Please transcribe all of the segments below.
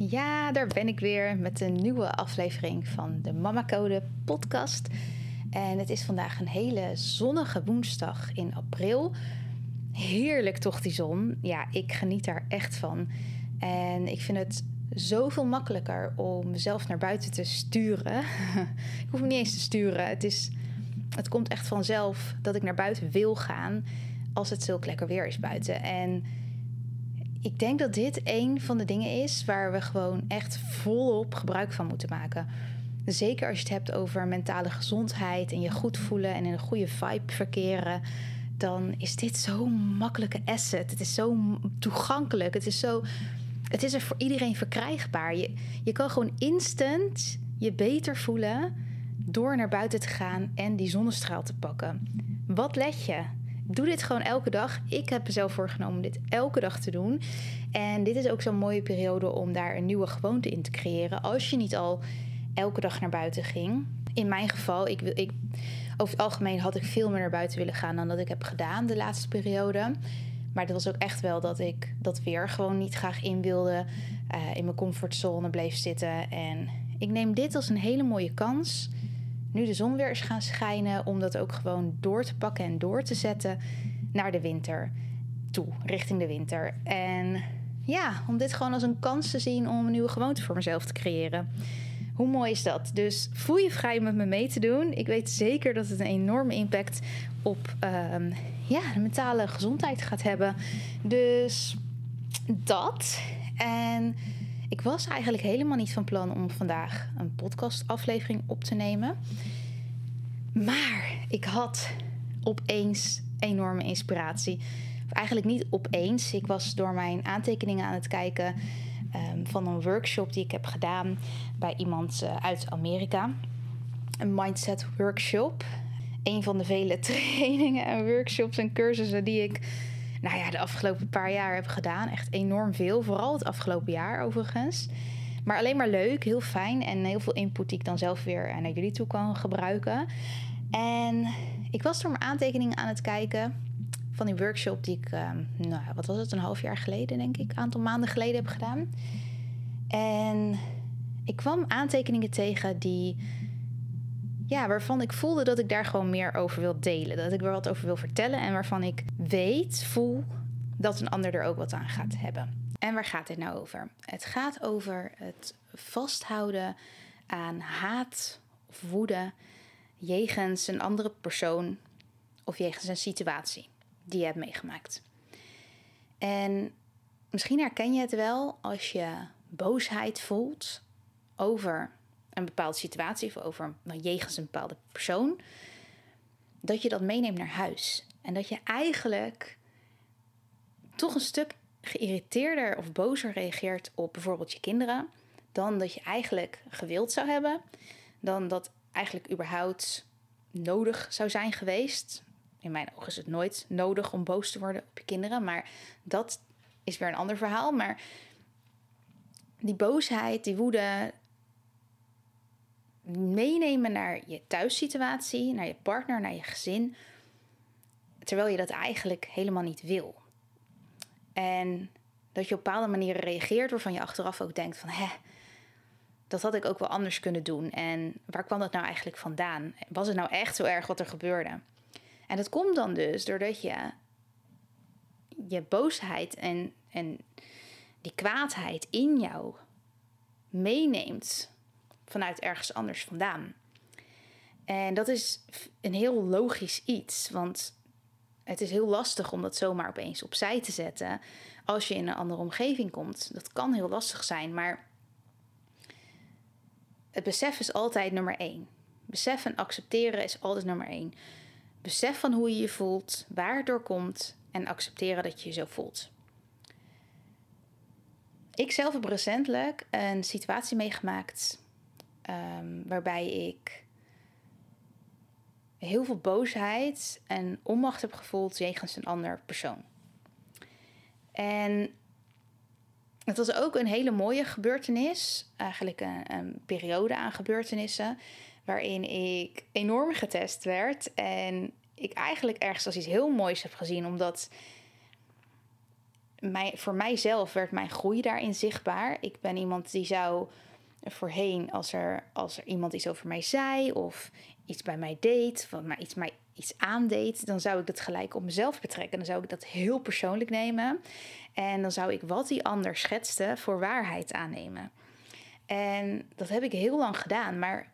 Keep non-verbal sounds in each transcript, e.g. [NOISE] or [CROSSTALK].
Ja, daar ben ik weer met een nieuwe aflevering van de Mama Code podcast. En het is vandaag een hele zonnige woensdag in april. Heerlijk toch die zon. Ja, ik geniet daar echt van. En ik vind het zoveel makkelijker om mezelf naar buiten te sturen. [LAUGHS] ik hoef me niet eens te sturen. Het, is, het komt echt vanzelf dat ik naar buiten wil gaan als het zulk lekker weer is buiten. En ik denk dat dit een van de dingen is waar we gewoon echt volop gebruik van moeten maken. Zeker als je het hebt over mentale gezondheid en je goed voelen en in een goede vibe verkeren, dan is dit zo'n makkelijke asset. Het is zo toegankelijk. Het is, zo, het is er voor iedereen verkrijgbaar. Je, je kan gewoon instant je beter voelen door naar buiten te gaan en die zonnestraal te pakken. Wat let je? Doe dit gewoon elke dag. Ik heb mezelf voorgenomen dit elke dag te doen. En dit is ook zo'n mooie periode om daar een nieuwe gewoonte in te creëren. Als je niet al elke dag naar buiten ging. In mijn geval, ik, ik, over het algemeen had ik veel meer naar buiten willen gaan dan dat ik heb gedaan de laatste periode. Maar dat was ook echt wel dat ik dat weer gewoon niet graag in wilde. Uh, in mijn comfortzone bleef zitten. En ik neem dit als een hele mooie kans nu de zon weer is gaan schijnen, om dat ook gewoon door te pakken en door te zetten naar de winter toe, richting de winter. En ja, om dit gewoon als een kans te zien om een nieuwe gewoonte voor mezelf te creëren. Hoe mooi is dat? Dus voel je vrij met me mee te doen. Ik weet zeker dat het een enorme impact op um, ja, de mentale gezondheid gaat hebben. Dus dat. En ik was eigenlijk helemaal niet van plan om vandaag een podcastaflevering op te nemen. Maar ik had opeens enorme inspiratie. eigenlijk niet opeens. Ik was door mijn aantekeningen aan het kijken um, van een workshop die ik heb gedaan bij iemand uh, uit Amerika. Een mindset workshop. Een van de vele [LAUGHS] trainingen en workshops en cursussen die ik nou ja, de afgelopen paar jaar heb gedaan. Echt enorm veel. Vooral het afgelopen jaar overigens. Maar alleen maar leuk, heel fijn. En heel veel input die ik dan zelf weer naar jullie toe kan gebruiken. En ik was door mijn aantekeningen aan het kijken van die workshop die ik, uh, nou wat was het, een half jaar geleden denk ik, een aantal maanden geleden heb gedaan. En ik kwam aantekeningen tegen die ja, waarvan ik voelde dat ik daar gewoon meer over wil delen. Dat ik er wat over wil vertellen en waarvan ik weet, voel dat een ander er ook wat aan gaat hebben. En waar gaat dit nou over? Het gaat over het vasthouden aan haat of woede jegens een andere persoon of jegens een situatie die je hebt meegemaakt. En misschien herken je het wel als je boosheid voelt over een bepaalde situatie of over nou, jegens een bepaalde persoon, dat je dat meeneemt naar huis. En dat je eigenlijk toch een stuk geïrriteerder of bozer reageert op bijvoorbeeld je kinderen, dan dat je eigenlijk gewild zou hebben, dan dat eigenlijk überhaupt nodig zou zijn geweest. In mijn ogen is het nooit nodig om boos te worden op je kinderen, maar dat is weer een ander verhaal. Maar die boosheid, die woede, meenemen naar je thuissituatie, naar je partner, naar je gezin, terwijl je dat eigenlijk helemaal niet wil. En dat je op bepaalde manieren reageert waarvan je achteraf ook denkt van, hè, dat had ik ook wel anders kunnen doen. En waar kwam dat nou eigenlijk vandaan? Was het nou echt zo erg wat er gebeurde? En dat komt dan dus doordat je je boosheid en, en die kwaadheid in jou meeneemt vanuit ergens anders vandaan. En dat is een heel logisch iets, want het is heel lastig om dat zomaar opeens opzij te zetten als je in een andere omgeving komt. Dat kan heel lastig zijn, maar het besef is altijd nummer één. Besef en accepteren is altijd nummer één. Besef van hoe je je voelt, waar het door komt en accepteren dat je je zo voelt. Ik zelf heb recentelijk een situatie meegemaakt um, waarbij ik heel veel boosheid en onmacht heb gevoeld jegens een ander persoon. En het was ook een hele mooie gebeurtenis, eigenlijk een, periode aan gebeurtenissen, waarin ik enorm getest werd en ik eigenlijk ergens als iets heel moois heb gezien, omdat voor mijzelf werd mijn groei daarin zichtbaar. Ik ben iemand die zou voorheen, als er, als er iemand iets over mij zei of iets bij mij deed, wat mij iets, mij iets aandeed, dan zou ik dat gelijk op mezelf betrekken. Dan zou ik dat heel persoonlijk nemen. En dan zou ik wat die ander schetste voor waarheid aannemen. En dat heb ik heel lang gedaan. Maar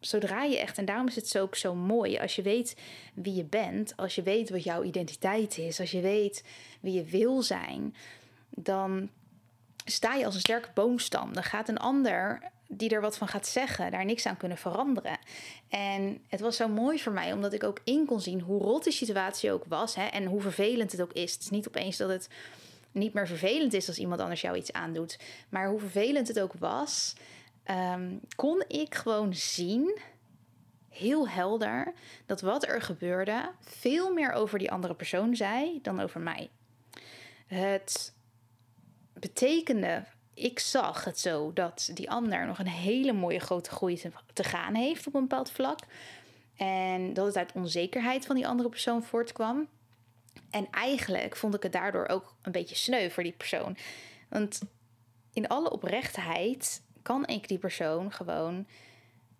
zodra je echt, en daarom is het zo ook zo mooi, als je weet wie je bent, als je weet wat jouw identiteit is, als je weet wie je wil zijn, dan sta je als een sterke boomstam. Dan gaat een ander die er wat van gaat zeggen, daar niks aan kunnen veranderen. En het was zo mooi voor mij, omdat ik ook in kon zien hoe rot die situatie ook was hè, en hoe vervelend het ook is. Het is niet opeens dat het niet meer vervelend is als iemand anders jou iets aandoet, maar hoe vervelend het ook was, ehm, kon ik gewoon zien, heel helder, dat wat er gebeurde veel meer over die andere persoon zei dan over mij. Het betekende ik zag het zo dat die ander nog een hele mooie grote groei te, gaan heeft op een bepaald vlak. En dat het uit onzekerheid van die andere persoon voortkwam. En eigenlijk vond ik het daardoor ook een beetje sneu voor die persoon. Want in alle oprechtheid kan ik die persoon gewoon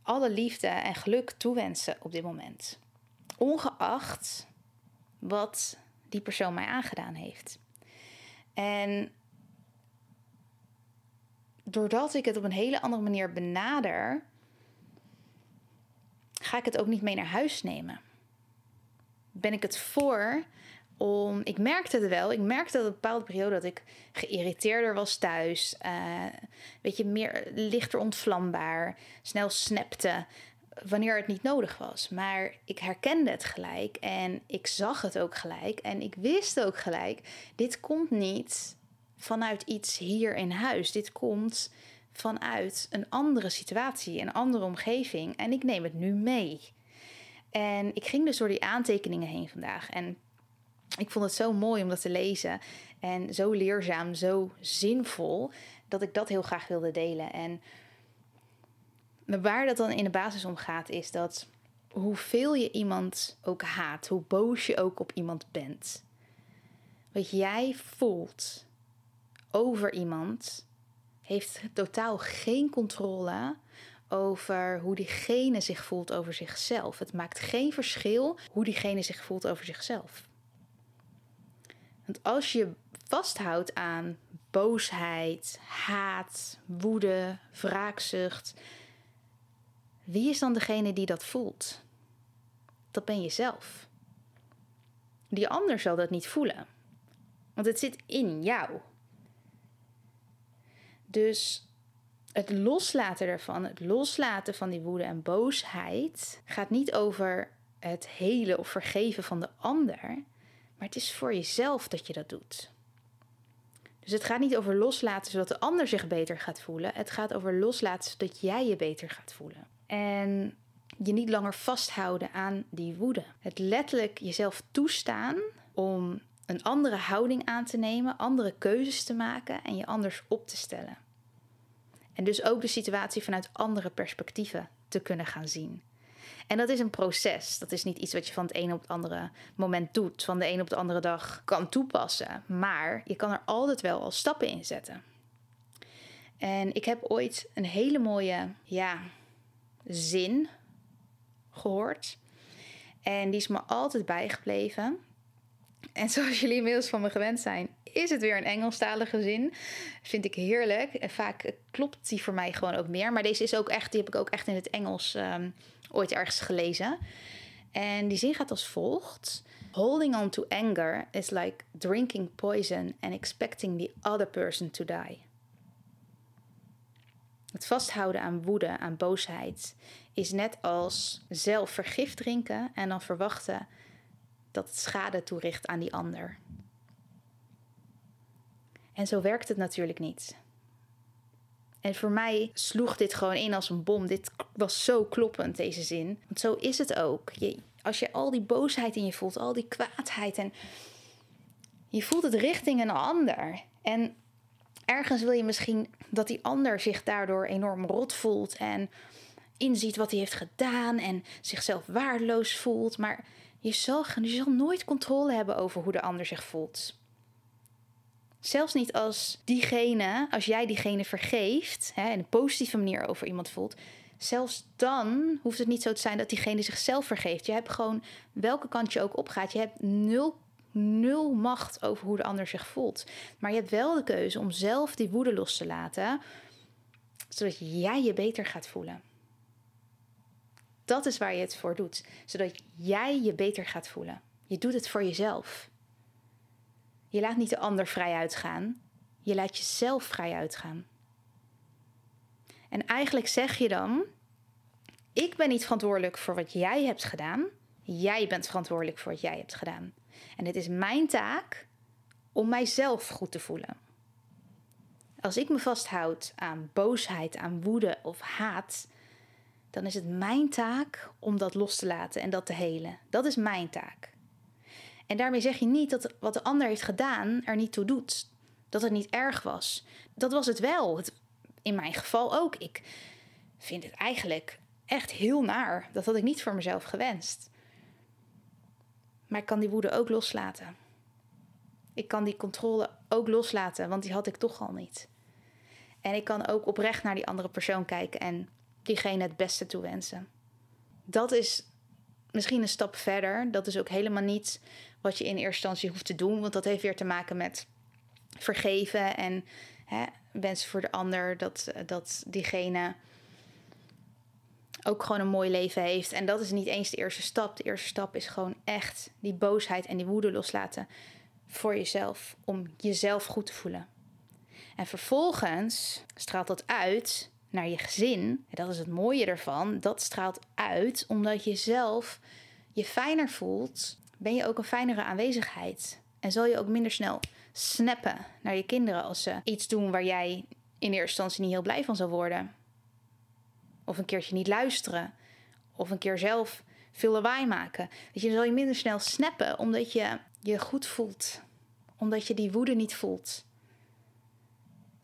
alle liefde en geluk toewensen op dit moment. Ongeacht wat die persoon mij aangedaan heeft. En doordat ik het op een hele andere manier benader, ga ik het ook niet mee naar huis nemen. Ben ik het voor om. Ik merkte het wel. Ik merkte dat een bepaalde periode dat ik geïrriteerder was thuis. Uh, weet je, meer lichter ontvlambaar. Snel snapte wanneer het niet nodig was. Maar ik herkende het gelijk en ik zag het ook gelijk. En ik wist ook gelijk: dit komt niet vanuit iets hier in huis. Dit komt vanuit een andere situatie, een andere omgeving. En ik neem het nu mee. En ik ging dus door die aantekeningen heen vandaag. En ik vond het zo mooi om dat te lezen. En zo leerzaam, zo zinvol. Dat ik dat heel graag wilde delen. En waar dat dan in de basis om gaat, is dat hoeveel je iemand ook haat, hoe boos je ook op iemand bent. Wat jij voelt, over iemand heeft totaal geen controle over hoe diegene zich voelt over zichzelf. Het maakt geen verschil hoe diegene zich voelt over zichzelf. Want als je vasthoudt aan boosheid, haat, woede, wraakzucht, wie is dan degene die dat voelt? Dat ben je zelf. Die ander zal dat niet voelen, want het zit in jou. Dus het loslaten ervan, het loslaten van die woede en boosheid, gaat niet over het hele of vergeven van de ander, maar het is voor jezelf dat je dat doet. Dus het gaat niet over loslaten zodat de ander zich beter gaat voelen. Het gaat over loslaten zodat jij je beter gaat voelen. En je niet langer vasthouden aan die woede. Het letterlijk jezelf toestaan om een andere houding aan te nemen, andere keuzes te maken en je anders op te stellen. En dus ook de situatie vanuit andere perspectieven te kunnen gaan zien. En dat is een proces. Dat is niet iets wat je van het ene op het andere moment doet, van de ene op de andere dag kan toepassen. Maar je kan er altijd wel al stappen in zetten. En ik heb ooit een hele mooie ja, zin gehoord. En die is me altijd bijgebleven. En zoals jullie inmiddels van me gewend zijn, is het weer een Engelstalige zin. Vind ik heerlijk. En vaak klopt die voor mij gewoon ook meer. Maar deze is ook echt, die heb ik ook echt in het Engels um, ooit ergens gelezen. En die zin gaat als volgt: Holding on to anger is like drinking poison and expecting the other person to die. Het vasthouden aan woede, aan boosheid, is net als zelf vergif drinken en dan verwachten dat het schade toericht aan die ander. En zo werkt het natuurlijk niet. En voor mij sloeg dit gewoon in als een bom. Dit was zo kloppend, deze zin. Want zo is het ook. Je, als je al die boosheid in je voelt, al die kwaadheid en je voelt het richting een ander. En ergens wil je misschien dat die ander zich daardoor enorm rot voelt en inziet wat hij heeft gedaan en zichzelf waardeloos voelt. Maar je zal, je zal nooit controle hebben over hoe de ander zich voelt. Zelfs niet als diegene, als jij diegene vergeeft, hè, in een positieve manier over iemand voelt. Zelfs dan hoeft het niet zo te zijn dat diegene zichzelf vergeeft. Je hebt gewoon, welke kant je ook opgaat, je hebt nul, nul macht over hoe de ander zich voelt. Maar je hebt wel de keuze om zelf die woede los te laten, zodat jij je beter gaat voelen. Dat is waar je het voor doet, zodat jij je beter gaat voelen. Je doet het voor jezelf. Je laat niet de ander vrij uitgaan. Je laat jezelf vrij uitgaan. En eigenlijk zeg je dan: Ik ben niet verantwoordelijk voor wat jij hebt gedaan. Jij bent verantwoordelijk voor wat jij hebt gedaan. En het is mijn taak om mijzelf goed te voelen. Als ik me vasthoud aan boosheid, aan woede of haat, dan is het mijn taak om dat los te laten en dat te helen. Dat is mijn taak. En daarmee zeg je niet dat wat de ander heeft gedaan er niet toe doet. Dat het niet erg was. Dat was het wel. In mijn geval ook. Ik vind het eigenlijk echt heel naar. Dat had ik niet voor mezelf gewenst. Maar ik kan die woede ook loslaten. Ik kan die controle ook loslaten, want die had ik toch al niet. En ik kan ook oprecht naar die andere persoon kijken en diegene het beste toewensen. Dat is misschien een stap verder. Dat is ook helemaal niet wat je in eerste instantie hoeft te doen. Want dat heeft weer te maken met vergeven en hè, wensen voor de ander dat, dat diegene ook gewoon een mooi leven heeft. En dat is niet eens de eerste stap. De eerste stap is gewoon echt die boosheid en die woede loslaten voor jezelf. Om jezelf goed te voelen. En vervolgens straalt dat uit naar je gezin. Dat is het mooie ervan. Dat straalt uit omdat je zelf je fijner voelt ben je ook een fijnere aanwezigheid. En zal je ook minder snel snappen naar je kinderen als ze iets doen waar jij in eerste instantie niet heel blij van zal worden. Of een keertje niet luisteren. Of een keer zelf veel lawaai maken. Dat je, zal je minder snel snappen omdat je je goed voelt. Omdat je die woede niet voelt.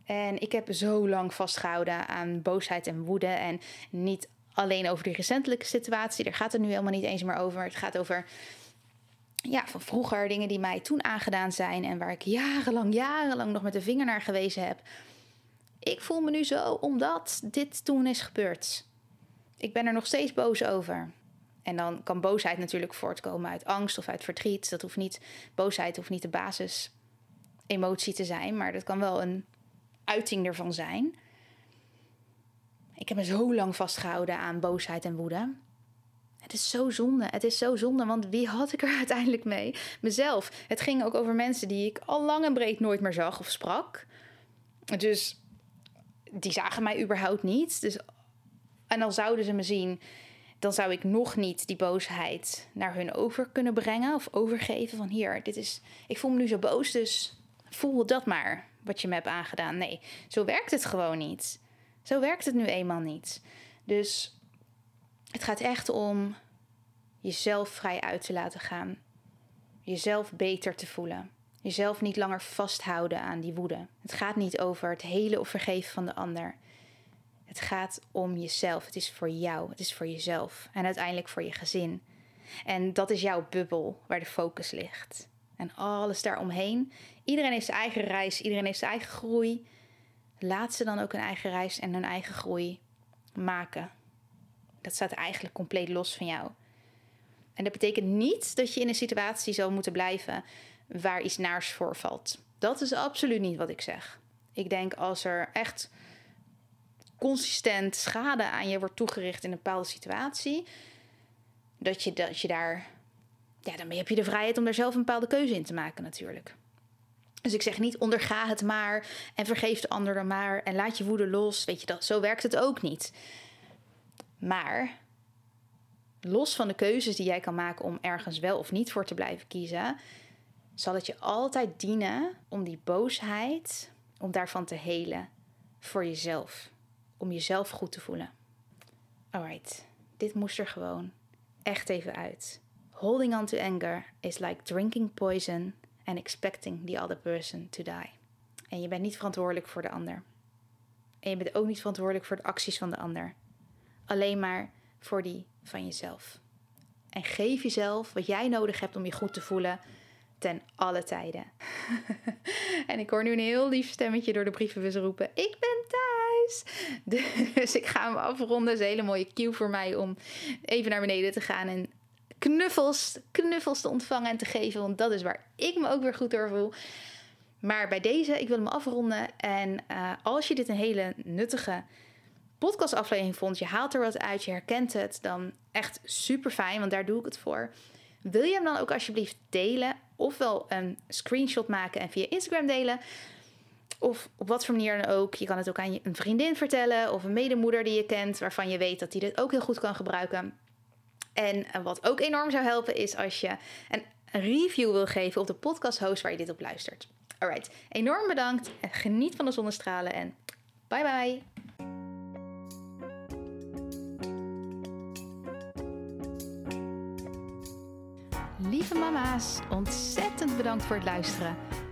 En ik heb zo lang vastgehouden aan boosheid en woede. En niet alleen over die recentelijke situatie. Daar gaat het nu helemaal niet eens meer over. Het gaat over ja, van vroeger, dingen die mij toen aangedaan zijn en waar ik jarenlang, jarenlang nog met de vinger naar gewezen heb. Ik voel me nu zo omdat dit toen is gebeurd. Ik ben er nog steeds boos over. En dan kan boosheid natuurlijk voortkomen uit angst of uit verdriet. Dat hoeft niet, boosheid hoeft niet de basis emotie te zijn, maar dat kan wel een uiting ervan zijn. Ik heb me zo lang vastgehouden aan boosheid en woede. Het is zo zonde. Het is zo zonde, want wie had ik er [LAUGHS] uiteindelijk mee? Mezelf. Het ging ook over mensen die ik al lang en breed nooit meer zag of sprak. Dus die zagen mij überhaupt niet. Dus, en al zouden ze me zien, dan zou ik nog niet die boosheid naar hun over kunnen brengen of overgeven. Van hier, dit is, ik voel me nu zo boos, dus voel dat maar wat je me hebt aangedaan. Nee, zo werkt het gewoon niet. Zo werkt het nu eenmaal niet. Dus het gaat echt om jezelf vrij uit te laten gaan. Jezelf beter te voelen. Jezelf niet langer vasthouden aan die woede. Het gaat niet over het hele of vergeven van de ander. Het gaat om jezelf. Het is voor jou. Het is voor jezelf. En uiteindelijk voor je gezin. En dat is jouw bubbel waar de focus ligt. En alles daaromheen. Iedereen heeft zijn eigen reis. Iedereen heeft zijn eigen groei. Laat ze dan ook een eigen reis en hun eigen groei maken. Dat staat eigenlijk compleet los van jou. En dat betekent niet dat je in een situatie zou moeten blijven waar iets naars voorvalt. Dat is absoluut niet wat ik zeg. Ik denk als er echt consistent schade aan je wordt toegericht in een bepaalde situatie, dat je, dat je daar, ja, dan heb je de vrijheid om daar zelf een bepaalde keuze in te maken natuurlijk. Dus ik zeg niet onderga het maar en vergeef de ander dan maar en laat je woede los. Weet je dat, zo werkt het ook niet. Maar los van de keuzes die jij kan maken om ergens wel of niet voor te blijven kiezen, zal het je altijd dienen om die boosheid, om daarvan te helen voor jezelf. Om jezelf goed te voelen. Alright, dit moest er gewoon echt even uit. Holding on to anger is like drinking poison and expecting the other person to die. En je bent niet verantwoordelijk voor de ander. En je bent ook niet verantwoordelijk voor de acties van de ander. Alleen maar voor die van jezelf. En geef jezelf wat jij nodig hebt om je goed te voelen ten alle tijden. [LAUGHS] en ik hoor nu een heel lief stemmetje door de brievenbus roepen: Ik ben thuis. [LAUGHS] Dus ik ga hem afronden. Dat is een hele mooie cue voor mij om even naar beneden te gaan en knuffels, knuffels te ontvangen en te geven. Want dat is waar ik me ook weer goed door voel. Maar bij deze, ik wil hem afronden. En uh, als je dit een hele nuttige podcastaflevering vond, je haalt er wat uit, je herkent het, dan echt super fijn, want daar doe ik het voor. Wil je hem dan ook alsjeblieft delen? Ofwel een screenshot maken en via Instagram delen. Of op wat voor manier dan ook. Je kan het ook aan een vriendin vertellen of een medemoeder die je kent, waarvan je weet dat die dit ook heel goed kan gebruiken. En eh, wat ook enorm zou helpen is als je een review wil geven op de podcast host waar je dit op luistert. Alright, enorm bedankt en geniet van de zonnestralen en bye bye. Lieve mama's, ontzettend bedankt voor het luisteren.